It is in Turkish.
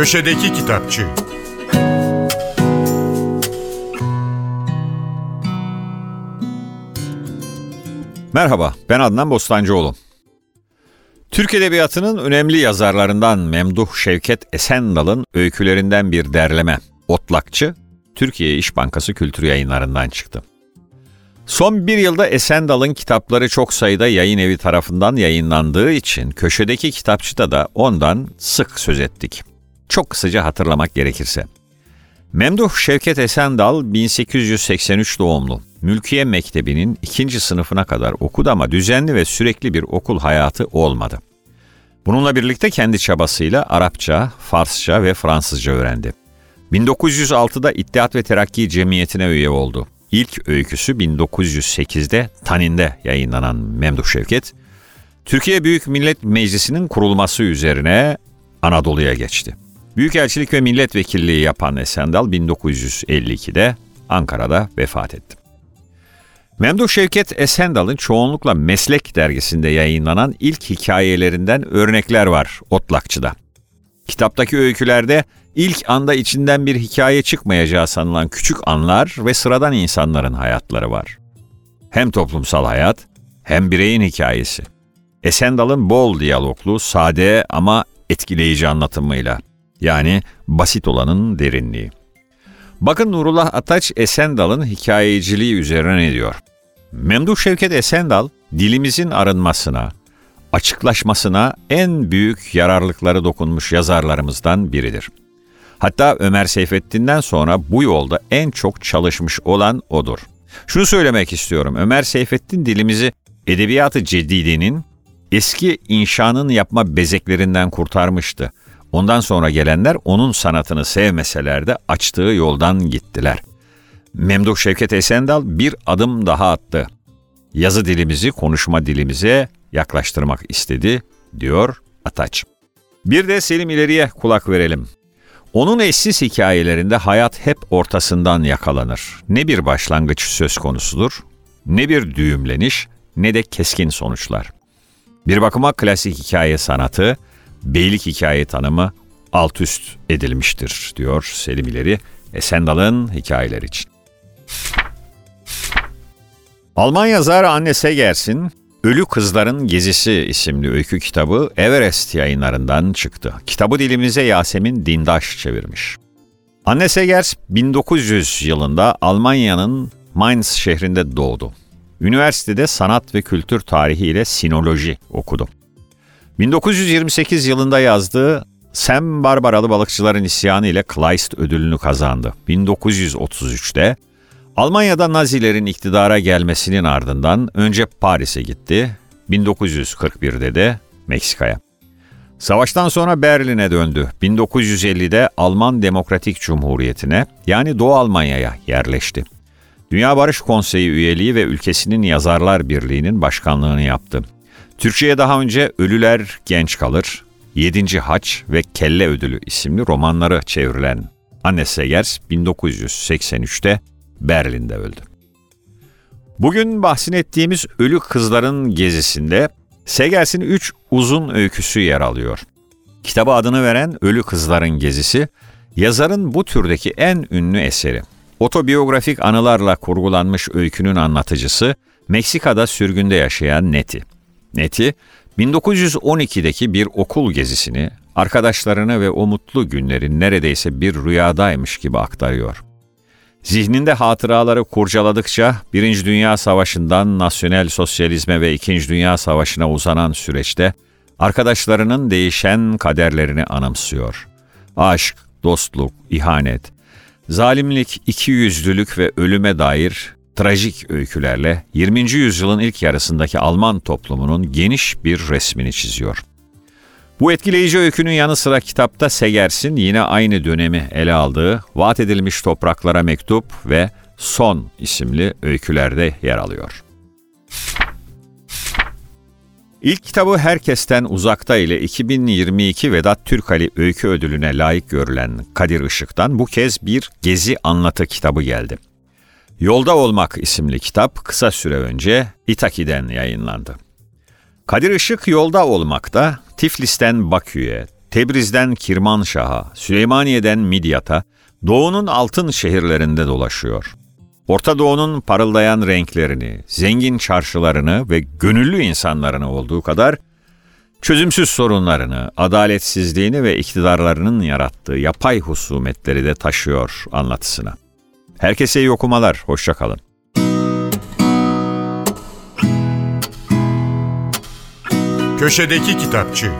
Köşedeki Kitapçı Merhaba, ben Adnan Bostancıoğlu. Türk Edebiyatı'nın önemli yazarlarından Memduh Şevket Esendal'ın öykülerinden bir derleme, Otlakçı, Türkiye İş Bankası Kültür Yayınlarından çıktı. Son bir yılda Esendal'ın kitapları çok sayıda yayın evi tarafından yayınlandığı için köşedeki kitapçıda da ondan sık söz ettik. Çok kısaca hatırlamak gerekirse. Memduh Şevket Esendal 1883 doğumlu. Mülkiye Mektebi'nin ikinci sınıfına kadar okudu ama düzenli ve sürekli bir okul hayatı olmadı. Bununla birlikte kendi çabasıyla Arapça, Farsça ve Fransızca öğrendi. 1906'da İttihat ve Terakki Cemiyeti'ne üye oldu. İlk öyküsü 1908'de Tanin'de yayınlanan Memduh Şevket, Türkiye Büyük Millet Meclisi'nin kurulması üzerine Anadolu'ya geçti. Büyükelçilik ve milletvekilliği yapan Esendal 1952'de Ankara'da vefat etti. Memduh Şevket Esendal'ın çoğunlukla Meslek dergisinde yayınlanan ilk hikayelerinden örnekler var Otlakçı'da. Kitaptaki öykülerde ilk anda içinden bir hikaye çıkmayacağı sanılan küçük anlar ve sıradan insanların hayatları var. Hem toplumsal hayat hem bireyin hikayesi. Esendal'ın bol diyaloglu, sade ama etkileyici anlatımıyla. Yani basit olanın derinliği. Bakın Nurullah Ataç Esendal'ın hikayeciliği üzerine ne diyor? Memduh Şevket Esendal, dilimizin arınmasına, açıklaşmasına en büyük yararlıkları dokunmuş yazarlarımızdan biridir. Hatta Ömer Seyfettin'den sonra bu yolda en çok çalışmış olan odur. Şunu söylemek istiyorum. Ömer Seyfettin dilimizi edebiyatı cedidinin eski inşanın yapma bezeklerinden kurtarmıştı. Ondan sonra gelenler onun sanatını sevmeseler de açtığı yoldan gittiler. Memduh Şevket Esendal bir adım daha attı. Yazı dilimizi konuşma dilimize yaklaştırmak istedi, diyor Ataç. Bir de Selim İleri'ye kulak verelim. Onun eşsiz hikayelerinde hayat hep ortasından yakalanır. Ne bir başlangıç söz konusudur, ne bir düğümleniş, ne de keskin sonuçlar. Bir bakıma klasik hikaye sanatı, beylik hikaye tanımı alt üst edilmiştir, diyor Selim İleri Esendal'ın hikayeler için. Alman yazar Anne Segers'in Ölü Kızların Gezisi isimli öykü kitabı Everest yayınlarından çıktı. Kitabı dilimize Yasemin Dindaş çevirmiş. Anne Segers 1900 yılında Almanya'nın Mainz şehrinde doğdu. Üniversitede sanat ve kültür tarihi ile sinoloji okudu. 1928 yılında yazdığı Sam Barbaralı Balıkçıların İsyanı ile Kleist ödülünü kazandı. 1933'te Almanya'da Nazilerin iktidara gelmesinin ardından önce Paris'e gitti, 1941'de de Meksika'ya. Savaştan sonra Berlin'e döndü. 1950'de Alman Demokratik Cumhuriyeti'ne yani Doğu Almanya'ya yerleşti. Dünya Barış Konseyi üyeliği ve ülkesinin Yazarlar Birliği'nin başkanlığını yaptı. Türkçe'ye daha önce Ölüler Genç Kalır, Yedinci Haç ve Kelle Ödülü isimli romanları çevrilen Anne Segers 1983'te Berlin'de öldü. Bugün bahsettiğimiz Ölü Kızların Gezisi'nde Segers'in üç uzun öyküsü yer alıyor. Kitaba adını veren Ölü Kızların Gezisi, yazarın bu türdeki en ünlü eseri. Otobiyografik anılarla kurgulanmış öykünün anlatıcısı, Meksika'da sürgünde yaşayan Neti. Neti, 1912'deki bir okul gezisini, arkadaşlarına ve o mutlu günlerin neredeyse bir rüyadaymış gibi aktarıyor. Zihninde hatıraları kurcaladıkça Birinci Dünya Savaşı'ndan nasyonel sosyalizme ve İkinci Dünya Savaşı'na uzanan süreçte arkadaşlarının değişen kaderlerini anımsıyor. Aşk, dostluk, ihanet, zalimlik, ikiyüzlülük ve ölüme dair trajik öykülerle 20. yüzyılın ilk yarısındaki Alman toplumunun geniş bir resmini çiziyor. Bu etkileyici öykünün yanı sıra kitapta Segers'in yine aynı dönemi ele aldığı Vaat Edilmiş Topraklara Mektup ve Son isimli öykülerde yer alıyor. İlk kitabı Herkesten Uzakta ile 2022 Vedat Türkali Öykü Ödülü'ne layık görülen Kadir Işık'tan bu kez bir gezi anlatı kitabı geldi. Yolda Olmak isimli kitap kısa süre önce Itaki'den yayınlandı. Kadir Işık yolda olmakta Tiflis'ten Bakü'ye, Tebriz'den Kirmanşah'a, Süleymaniye'den Midyat'a, Doğu'nun altın şehirlerinde dolaşıyor. Orta Doğu'nun parıldayan renklerini, zengin çarşılarını ve gönüllü insanlarını olduğu kadar çözümsüz sorunlarını, adaletsizliğini ve iktidarlarının yarattığı yapay husumetleri de taşıyor anlatısına. Herkese iyi okumalar, hoşçakalın. Köşedeki Kitapçı